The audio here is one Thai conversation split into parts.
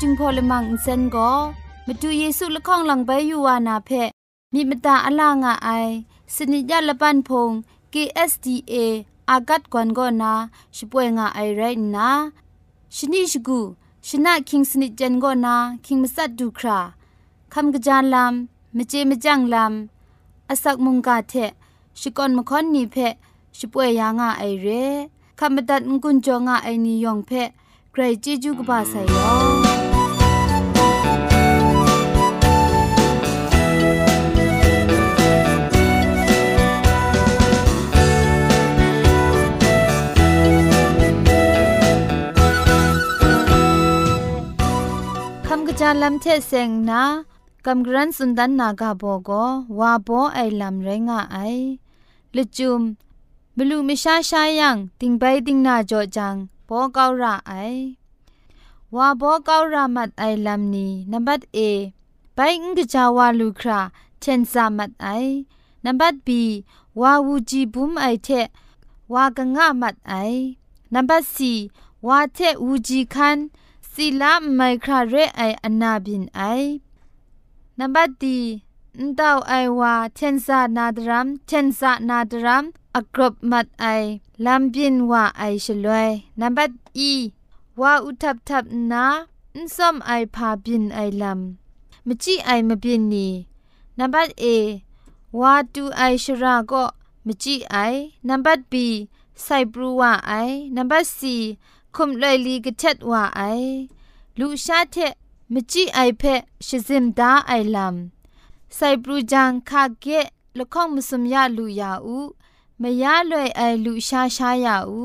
จึงพอลมังอินเซนก็มาดูเยซูละข้องหลังใบยูวานาเพมีมตาอลางอไอ สนิยะละปันพง KSDA อากัดกวนก็นาช่วยงาไอไรนะชนิชกูชนะคิงสนิจันก็นาคิงมัสัดดูคราคำกระจานลำมเจมจังลำอาศักมุงกาเทชิกอนมคอนนีเพช่วยยางาไอเรคำบัดงกุนจงาไอนิยองเพใครจีจูกบาไซยอ คำกระจายลำเทเสงนะกำกรันสุนดันนากาโบก็วาโบไอลำไรงาไอลจุมบลูมิชาชายังติงไปติงนาจอจังโบเการาไอวาโบเการามัดไอลำนี้นับบัดเอไปงกจาวาลูคราเชนซามัดไอนับบัดบีวาวูจีบุมไอเทวากงะมัดไอนับบัดซีวาเทวูจีคัน สีลาไมคราเรไออนาบินไอนับดีนดาวไอวาเชนซานาดรัมเชนซานาดรัมอกรบมัดไอลำบินว่าไอชลวยนับดีว่าอุทับทับนาอินซมไอพาบินไอลำมจีไอมาบินนีนับเอว่าดูไอชราก็มจีไอนับบีไซบรูว่าไอนับซี คุมเลยลีกะเช็ดว่าไอลูชาเทมจิไอเพชซิมดาไอลัมไซปรูจังคาเกะละข้องมุสมยาลูยาอูมะยะเลยไอลูชาชายาอู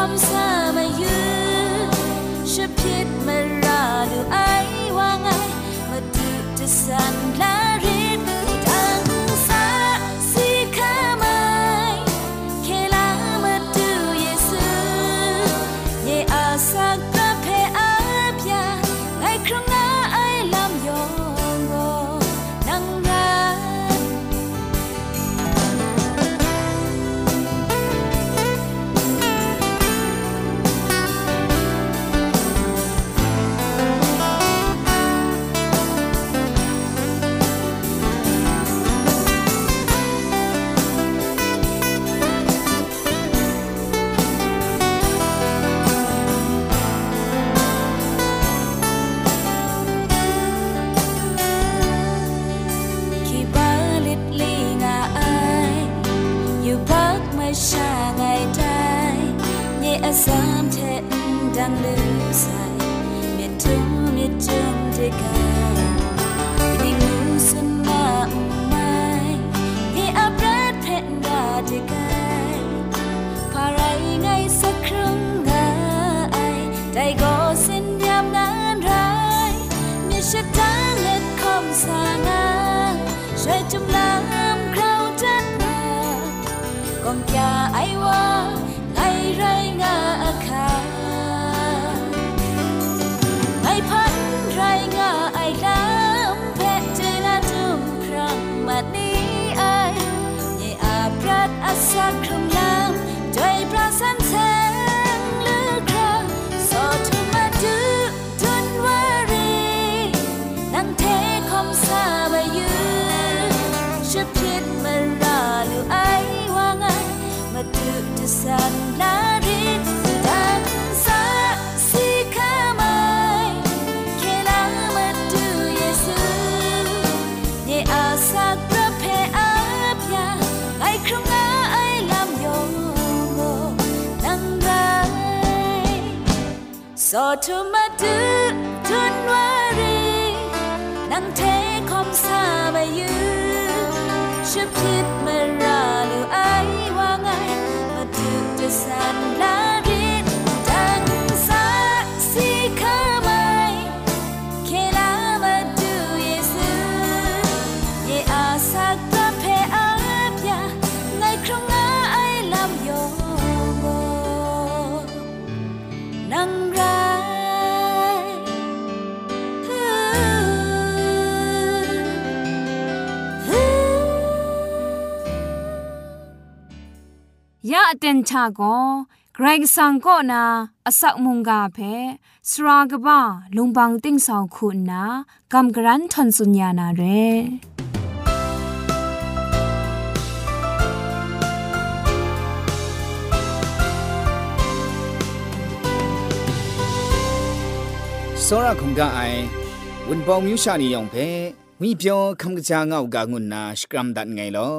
te khom sa ma yu ชิพิดมาราดูไอว่าไงมาดูจะสั่นลา สอทุมาดูทุนว ยะเต็นชาโกเกรงสังก็นาอสักมุงกาเพสรากบ้าลุงบังติ้งสองคุณนากำกรันทนสุญญานาเร စောရခုံကအိုင်ဝန်ပေါမြူရှာနေယောင်ဖဲဝီပြောခမ်ကကြာငောက်ကငုနာစကရမ်ဒတ်ငိုင်လော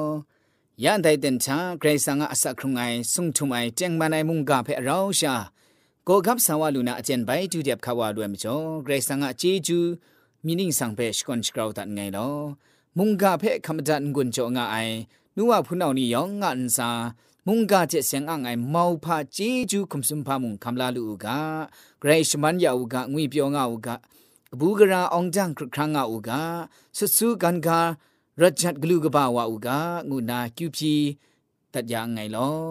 ยานไดเดนชาเกรซังอาสักครุงไอสุงทุมไอเจงมาไนมุงกาเพเราชาโกกับสาวาลูนาเจนไปจูเดียบขาวาด้วยมิจอเกรซังอาเจจูมินิงสังเพชกอนชกราวตันไงลอมุงกาเพคำจันกุนจงไอนัวพูนเอานี่ยองงานซามุงกาเจเสียงอ่างไอเมาพาเจจูคุมสุมพามุงคำลาลูกาเกรชมันยาวกางุยเปียวงาวกาบูกราองจังครั้งงาวกาสุสุกันกา ရဂျတ်ဂလူကဘာဝဥကငုနာကျူဖြီတတ်ရငိုင်လော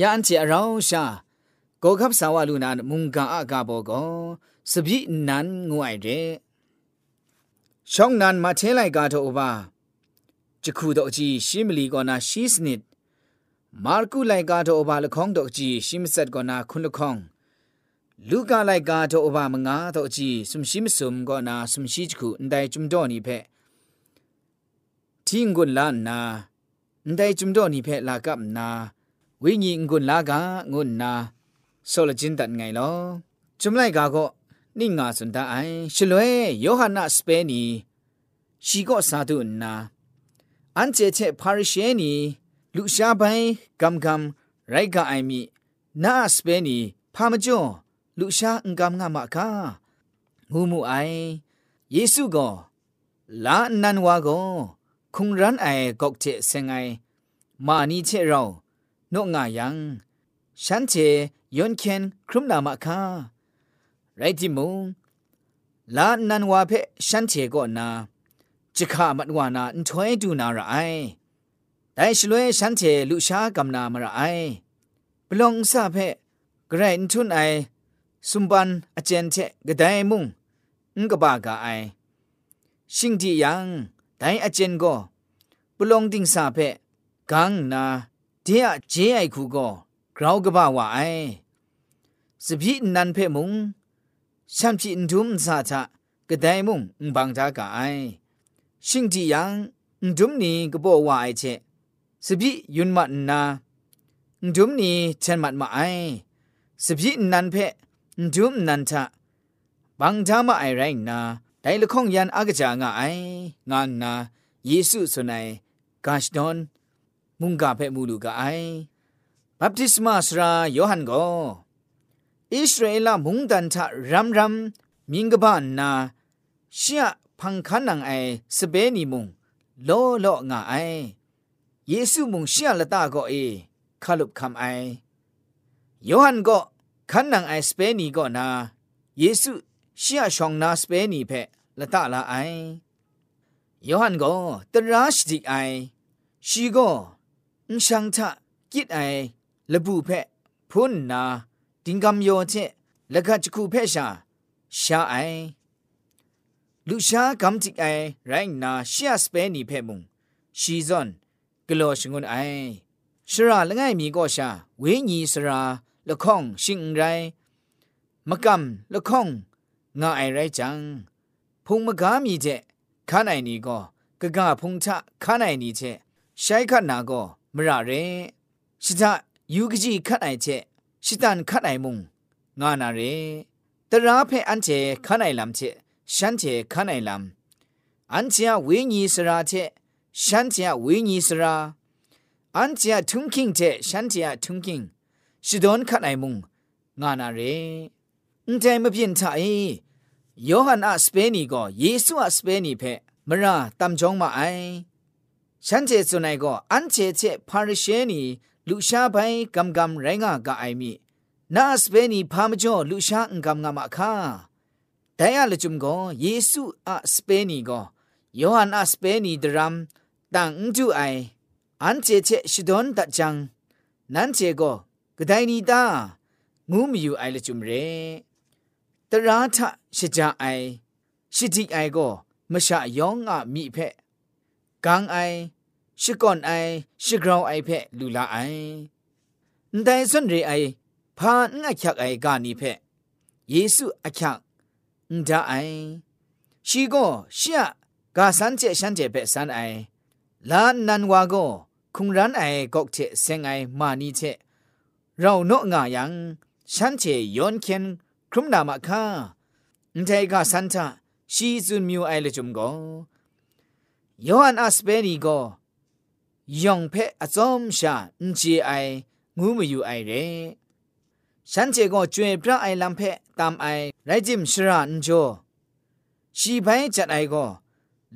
ယန်ချီအရောင်းရှာကိုကပ်ဆာဝလူနာမုန်ကာအကဘောကောစပိနန်ငွိုင်တဲ့ရှောင်းနန်မထဲလိုက်ကားတော့ဘာဂျခုတော့အကြီးရှီမလီကောနာရှီစနစ်မာကုလိုက်ကားတော့ဘာလခေါင်းတော့အကြီးရှီမဆက်ကောနာခွန်းလခေါင်းလူကလိုက်ကားတော့ဘာမငါတော့အကြီးစုံရှိမစုံကောနာစုံရှိချခုအန်တိုင်ဂျုံတော့နိဖက် ทิ้งกุนลานนาอันใดจุมดอนี่เพลากับนาวิญญงกุนลากางุนนาโซลจินตันไงลอจุมไลกาก็นิ่งงาสุนตาไอชลวยโยฮันนาสเปนีชีก็สาธุนนาอันเจเชพาริเชนีลุชาไปกัมกัมไรกาไอมีนาสเปนีพามจ่อลุชาอังกัมงามะกางูมูไอเยซูก็ลานันวาก็ คุงรันไอกอกเจเซงไอมานีเชเราโนงายังฉันเจยอนเคนครุมนามะคาไรจิมุงลานันวาเพฉันเจก็นาจิกามัดวานาอันถอยดูนาระไอแต่ชลวยฉันเจลุชากำนามระไอปลองซาเพกระไรทุนไอสุมบันอเจนเชกระไดมุงงกบากาไอชิงที่ยัง แต่อเจนก็ปลงดิงซาเพกังนาเดียเจไอคูก็กราวกบาวาไอสพีนันเพมุงชัมพีอินทุมซาทะกระไดมุงบังจากาไอชิงที่ยังดุมนี้ก็บอกว่าไอเชสบิยุนมัดนาดุมนี้เชนมัดมาไอสบินันเพดุมนันทะบังทามาไอไรนา แต่ละข้องยันอากจางไองานนาเยซูสุนัยกาชดอนมุงกาเพมูลูกาไอบัพติศมาสราโยฮันโกอิสราเอลมุงดันทะรัมรัมมิงกบานนาเชียพังคันนังไอสเปนีมุงโลโลงาไอเยซูมุงเชียละตาก็เอคาลุบคำไอโยฮันโกคันนังไอสเปนีก็นาเยซูเชียชองนาสเปนีเพ ละตาละไอยอหันก็ตรัชจิไอชีก็อุชังทะกิดไอละบุเพ่พุนนาดิงกำโยเชละกัจคูเพ่ชาชาไอลูชากำจิกไอแรงนาเชียสเปนีเพ่มุงชีซอนกลอชงุนไอชราละง่ายมีก็ชาเวญีสราละข้องชิงไรมะกำละข้องงายไรจัง ဖုံမကားမိချက်ခါနိုင်နီကောကကဖုံချခါနိုင်နီချက်ရှိုက်ခနာကောမရရဲရှိသယူကကြီးခတ်နိုင်ချက်ရှိတန်ခတ်နိုင်မုံငါနာရဲတရာဖဲအန်ချေခါနိုင်လမ်ချက်ရှမ်းချေခါနိုင်လမ်အန်ချာဝင်းကြီးစရာချက်ရှမ်းချာဝင်းကြီးစရာအန်ချာထုံကင်းချက်ရှမ်းချာထုံကင်းရှိဒွန်ခတ်နိုင်မုံငါနာရဲအန်တိုင်မပြင်းချအေး ယောဟန်အစပဲနီကိုယေရှုအစပဲနီဖက်မရာတမ်ဂျုံမအိုင်ရှန်ချေစုန်နိုင်ကိုအန်ချေချေဖာရရှဲနီလူရှားပိုင်းဂမ်ဂမ်ရိုင်းငါကအိုင်မီနာစပဲနီဖာမကျော်လူရှားအင်ဂမ်ငါမအခါဒိုင်ရလจุမ်ကိုယေရှုအစပဲနီကိုယောဟန်အစပဲနီဒရမ်တန်ကျူအိုင်အန်ချေချေရှီဒွန်တချန်နန်ချေကိုဂဒိုင်နီတာငူးမီယူအိုင်လจุမ်ရဲ ตราทะชะจาไอชิติไอก็มะชะยองงะมีเพกังไอชิก่อนไอชิกราวไอเพลูลาไอแต่ส่วนเรไอพานอักยักไอกานีเพเยซูอักยักดาไอชีก็เชียกาสันเจฉันเจเปสันไอลานนันวาก็คุงรันไอกอกเทเซงไอมานีเจเราโนงายังฉันเจย้อนเคียน ครุมนามะคาอันเทกาสันทาชีซุนมิวไอเลจุมโกยออันอัสเปนีโกยองเพอซอมชาอันเจไองูมอยู่ไอเรฉันเจก็จวยพระไอลำเพตามไอไรจิมชราอันโจชีไปจัดไอก็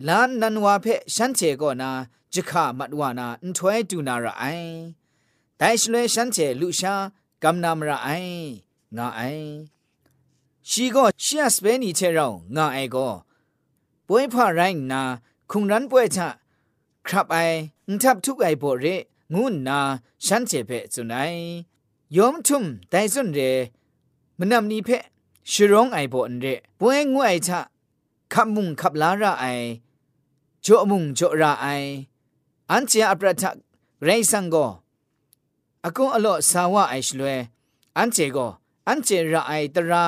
ลานนันวาเพฉันเจก็นาจิกามัดวานาอันถวยดูนาระไอแต่ชลวยฉันเจลุชากำนามระไองาไอ ชีก็เชียสเปนีเชเรางาไอก็ป่วยพาไรนาคงรันป่วยชะครับไอทับทุกไอโบเรงูนาฉันเจเพจุนัยยอมทุ่มไดซุนเรมนำนี้เพชร้องไอโบนเรป่วยงวยชะขับมุงขับลาระไอจ่อมุงจ่อระไออันเจียอัปรัตไรสังโกอากงอโลสาวะไอชลวยอันเจโกอันเจระไอตรา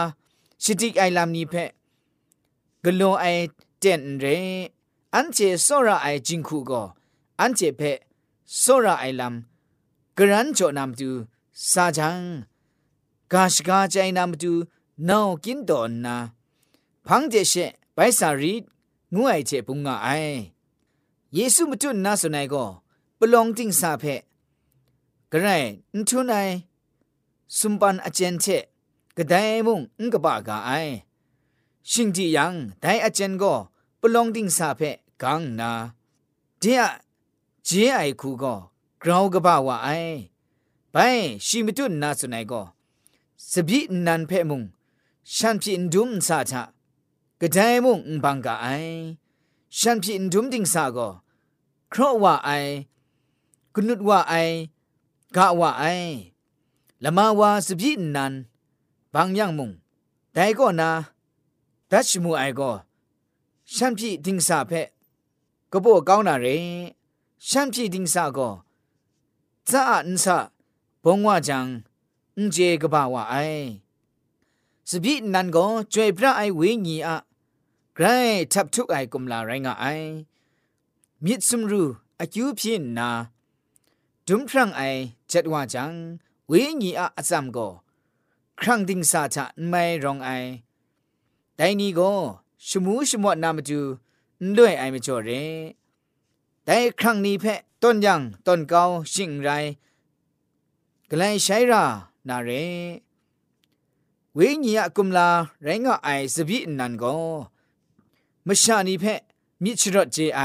ชิติไอลามนี้เพกโลไอเจนเรอันเจโซระไอจิงคูโกอันเจเพโซระไอลามกรันโจนามดูซาจังกาชกาใจนามดูนาวกินดอนนาพังเจเชไปสารีงูไอเจปุงงาไอเยซูมจุนนาสนายก็ปลองจิงซาเพกระไรนทุนไอสุมปันอเจนเช กระไดมุงอุกบะกาไอชิงจียังไดอาเจนก็ปลองดิ่งสาเพกังนาเดียเจไอคูก็กราวกบะวะไอไปชิมตุนนาสุนัยก็สบินันเพมุงฉันพินดุมสาชะกระไดมุงบังกาไอฉันพินดุมดิ่งสาก็ครอว่าไอกนุดว่าไอกะว่าไอละมาวาสบินัน บางอย่างมุงแต่ก็นาดัชมูไอก็ฉันพี่ดิงสาเพก็บอกก้าวนาเรฉันพี่ดิงสาก็จ้าอันซาบงว่าจังอุเจกบ่าวไอสบินันก็จวยพระไอเวงีอะไกรทับทุกไอกุมลาไรงาไอมิดซุมรูอายุพินนาดุมพรังไอจัดว่าจังเวงีอะอซัมก็ ครั้งดิ่งสาชะไม่รองไอแต่นี้ก็ชมูชมวดนามาจูด้วยไอไม่จอเรแต่ครั้งนี้เพะต้นยังต้นเกาชิงไรกลายใช้รานาเรเวงียกุมลาแรงอไอสบินันก็มชานีเพะมิชรเจไอ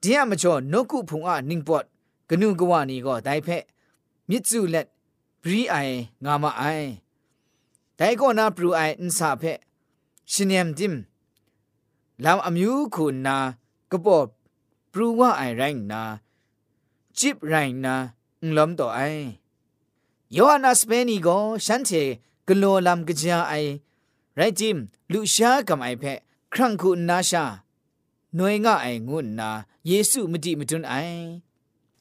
เดียมาจอนกุพุงอะนิงปอดกนูกวานีก็ได้เพะมิจูเล็ด รีไองามาไอแต่ก็นาปรูไออินซาเพชินยมดิมลาวอมิวคุณนากบอบปรูว่าไอแรงนาจิบแรงนาอุลมต่อไอยอนาสเปนีก็ฉันเทกโลลำกจาไอไรจิมลุชากับไอเพครั้งคุณนาชาหน่วยง่ายงุนนาเยซูมติมตุนไอ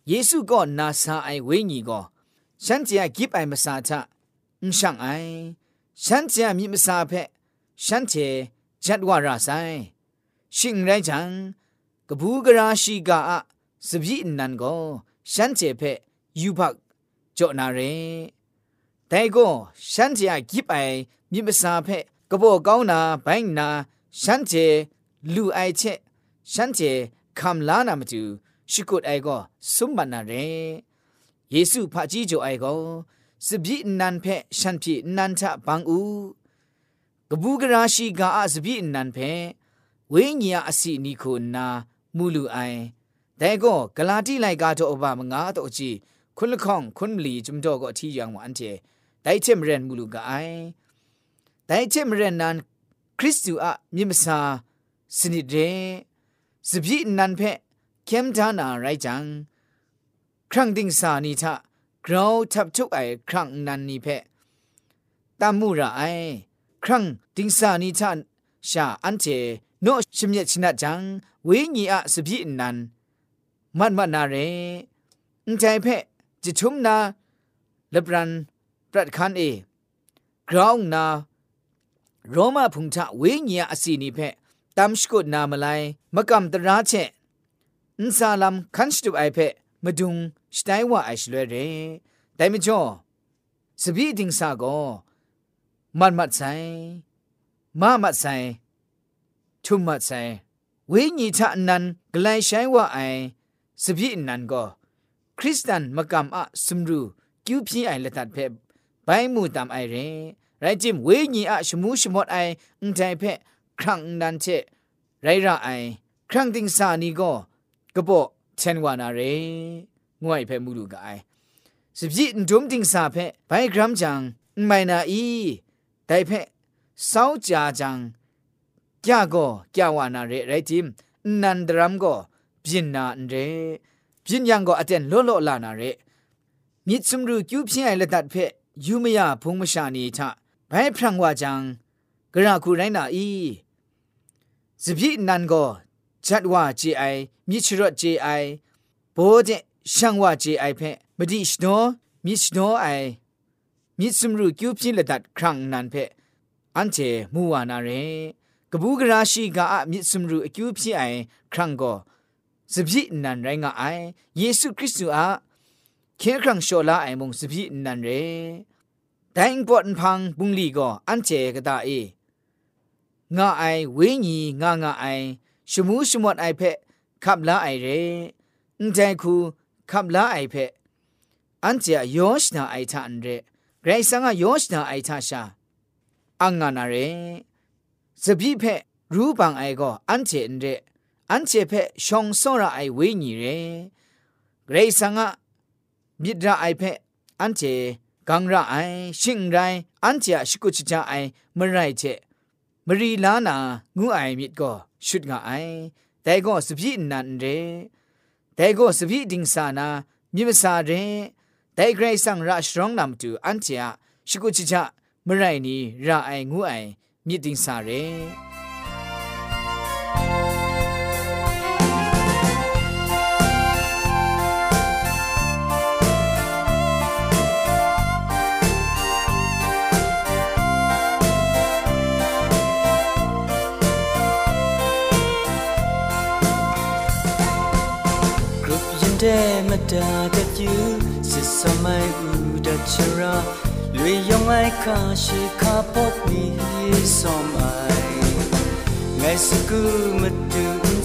เยซูก็นาซาไอเวญีก็ ฉันจะกิบไอมาซาทะอุช่างไอฉันจะมีมาซาเพฉันเทจัดว่าราไซชิงไรจังกบูกราชีกาอะสบีนันก็ฉันเจเพยูพักจอนาเรแต่ก็ฉันจะกิบไอมีมาซาเพกบก้าวนาไปนาฉันเจลูไอเชฉันเจคำลานามาจูชิกุดไอก็สมบัตินาเร ယေစုဖာကြီးကြိုအိုင်ကောစပိနန်ဖဲရှန်ဖြိနန်ချဘန်ဦးကပူကရာရှိကအစပိနန်ဖဲဝိညာအစီနီကိုနာမူလူအိုင်တဲကောဂလာတိလိုက်ကတော့အဘမငါတော့ကြည့်ခွန်းလခေါင်ခွန်းမလီဂျုံတော့ကအထီရောင်ဝအန်တီဒိုက်ချင်မရန်မူလူကအိုင်ဒိုက်ချင်မရန်နန်ခရစ်တုအမြင့်မစာစနစ်တဲ့စပိနန်ဖဲကမ်ဒါနာရိုက်ချန် ครั้งดิ่งสานีทะกราวทับทุกไอครั้งนันนีเพตามูระไอครั้งดิ่งสานีทะชาอันเจโนชิมเยชินะจังเวญีอะสบินันมันมันนาเรอุใจเพจิทุมนาเลบรันปรัดคันเอกราวนาโรมาพุงทะเวญีอะสีนีเพตามสกุดนามลายมะกำตราเชอินซาลัมคันสตุไอเพမ สไตว่าไอชลวยเรแต่ไม่จ่อสบีดิงสาก็มันมัดใส่มามัดใส่ทุ่มมัดใส่วิญญาณนั้นไกลใช้ว่าไอสบีนั้นก็ คริสตันมากรรมอะสมรู้กิ้วพี่ไอละตัดเพบไปมูตามไอเรไรจิมวิญญาณชมูชมดไออุ้งใจเพะครั้งนั้นเชไรระไอ ครั้งดิงสานี้ก็กระบอกเชนวานาเร ง่วยเพ่มูดูกายสิบจีนดุมติงสาเพ่ไปกรัมจังไม่นาอีแต่เพ่สาวจ้าจังแกก็แกวานาเรไรจิมนันดรัมก็พินนาเรพินยังก็อาจารย์โลโลลานาเรมิดสมรู้คิวพินไอละตัดเพ่ยูเมียพงมชานีท่าไปพรังว่าจังกระคูไรนาอีสิบจินันก็จัดว่าเจไอมิชรเจไอโบเจ ช่างว่าเจไอเพบดีชโนมิชโนไอมิสมรูกิวพินละดัดครั้งนั้นเพอันเจมูวานาเรกบูกราชีกาอมิสมรูกิวพิไอครั้งก็สบินันไรงาไอเยซูคริสต์อาเคครั้งโชลาไอมงสบินันเรแต่อิงปอดพังบุงลีก็อันเจกตาเองาไอเวญีงางาไอชมูชมวดไอเพขับลาไอเรนใจคู ขับลาไอเพอันเจยอชนาไอทานเรไกรสังยอชนาไอทาชาอังงานาเรสบีเพรูปังไอก็อันเจนเรอันเจเพชองซอระไอเวญีเรไกรสังมิดระไอเพอันเจกังระไอชิงไรอันเจชิกุจจาไอมื่อไรเจมรีลานางูไอมิดก็ชุดงาไอแต่ก็สบีนันเร แต่ก็สบีดิงสานามิมสาเรแต่ไกรสังราชร้องนำตูอันเจียชิกุจิจะเมื่อไรนี้ราไองูไอมิดิงสาเร တဲ့မတာတဲ့ကျူစစ်စမိုင်ဦးတဲ့ချရာလွေယောင်လိုက်ခါရှိခါပုတ်မီဆောမိုင်ငယ်စကူမတူ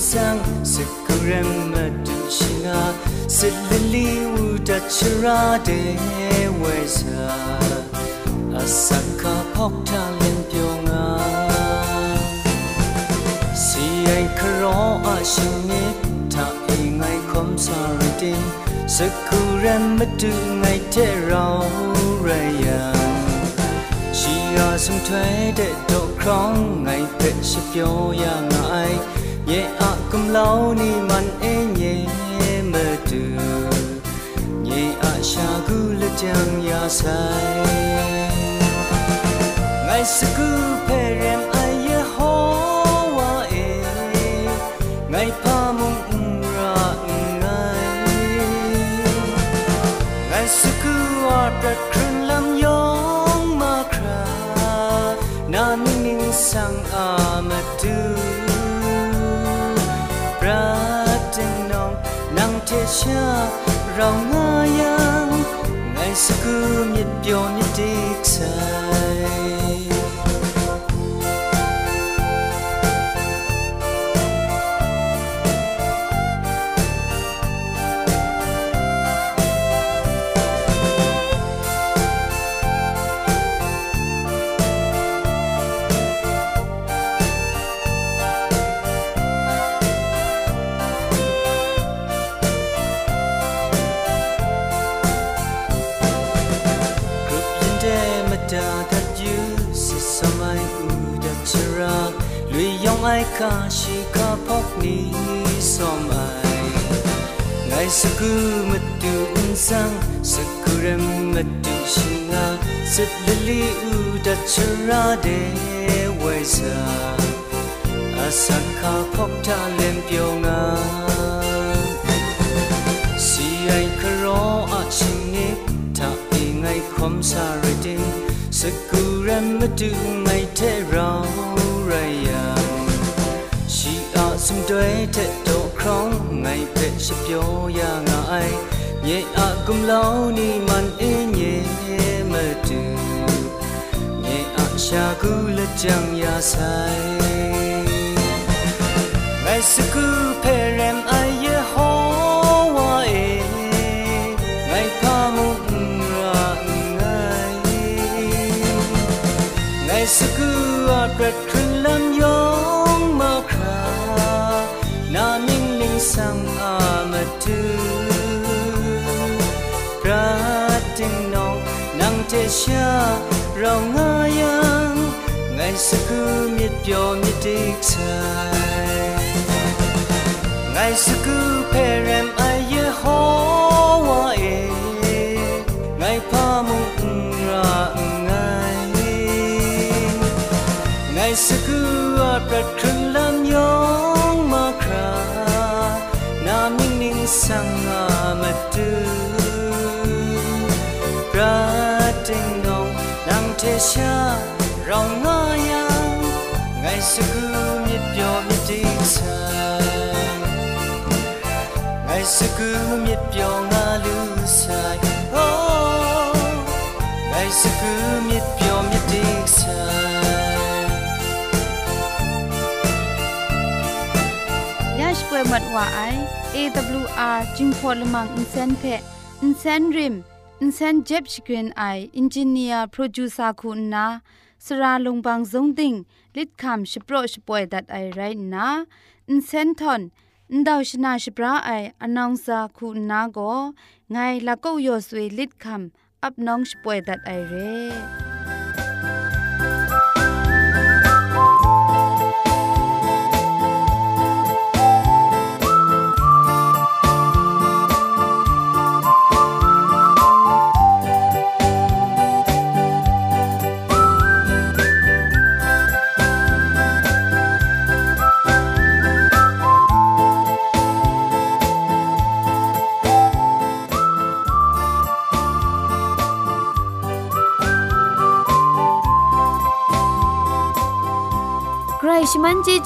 ဆန်းစကူရမတူရှိနာစစ်လလီဦးတဲ့ချ ငိုင်ခုံးစာတင်စကူရမတူငိုက်တဲ့ရောရယံရှိရဆုံးထွဲတဲ့တော့ခေါင်းငိုက်တဲ့ရှိပြောရငါအိုင်ရဲ့အကမလောင်းနီမန်အင်းရဲ့မတူရဲ့အရှာကူလက်ကြံရဆိုင်ငိုက်စကူ ရှာရောင်ငါယံငိုင်းစကူမြစ်ပြောမြစ်တိဆိုင် ไอ้ข้าชีก็พ愛かしかパクにそまいがいすくむってうんさんすくれむってしがすっりりうだちらでわいさอาสังขาพบท่าเล่มเปียวงาสีไอ้ครออาชินิกถ้าอีไงคมสาริดินสกุเรมมาดูง တွေတဲ့တော့ခေါင်းငိုင်ပဲရှပြောရငါအိုင်မြေအကုမလောင်းနီမန်အင်းညေမတူမြေအရှာကူလက်ကြံရဆိုင်ငိုင်စကူဖဲရမ်အိုင်ယဟောဝါအေငိုင်ဖာမှုရာငိုင်ငိုင်စကူအပက် ရှာရောင်ငါယံငိုင်းစကူမြစ်ပြောမြစ်တိတ်ဆိုင်ငိုင်းစကူဖဲရမ်အယေဟောဝါအေငိုင်းဖာမုန်ရာငိုင်းငိုင်းစကူအပရခလမ်ယောင်မခရာနာမင်းနင်းစံငါမတ် xa rong ngó yang ngày xưa cứ miệt biếu miệt đi xa. Ngày xưa cứ awr jingpol อินเซนเจ็บชกรีนไออินจิเนียร์โปรดิวซาคุณนาสราลงบางสงดิ่งลิดคำชโปรชป่วยดัดไอไรนะอินเซนทอนอินดาวชนาชปราไออนองซาคุณนาโกไงละก็ยอสวยลิดคำอับน้องชป่วยดัดไอเร่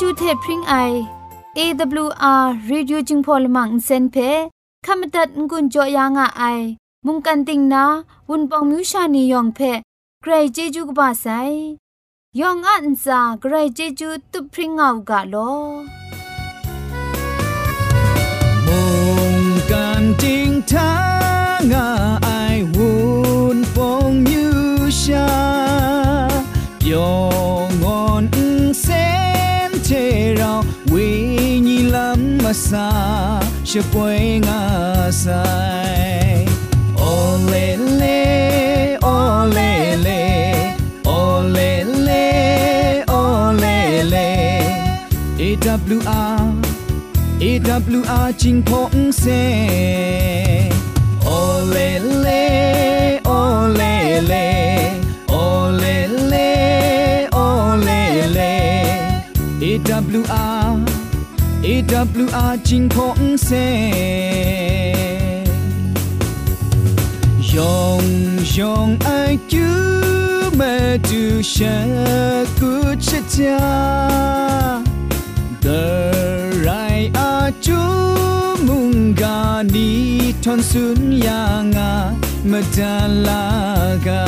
จูเทพพริ้งไออ AWR reducing polymer เซนเพขมตัดงุนจอยางอ้ายมุงกันติงนาวุนปองมิวชานียองเพใกรเจจูกบาไซยองอันซาใกรเจจูตุพริ้งเอากาโลมุงกันติงทางอ้ายวุนฟงมิวชายอ asa, she poing asai. Olele, olele, olele, olele. EWR, EWR ching pong se. Olele, olele, olele, olele. EWR. ，AWR。AWR จิงพงเซโอเลเลโอเลเลโอเลเลโอเลเล AWR AWR จิงพงเซยองยองไอจูมาดูชะกุชะจา the right a chu munga ni thon sun ya nga madalaga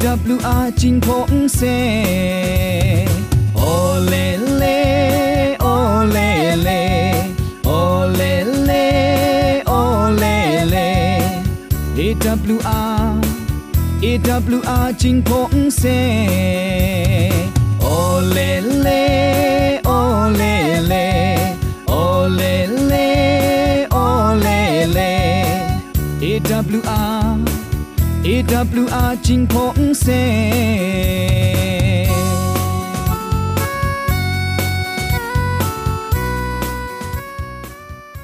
AWR chính phong xe. Ô lê lê ô lê lê ô lê. Lê ô lê lê AWR AWR chính phong xe. Ô lê lê AWR AWR จิงพงเซ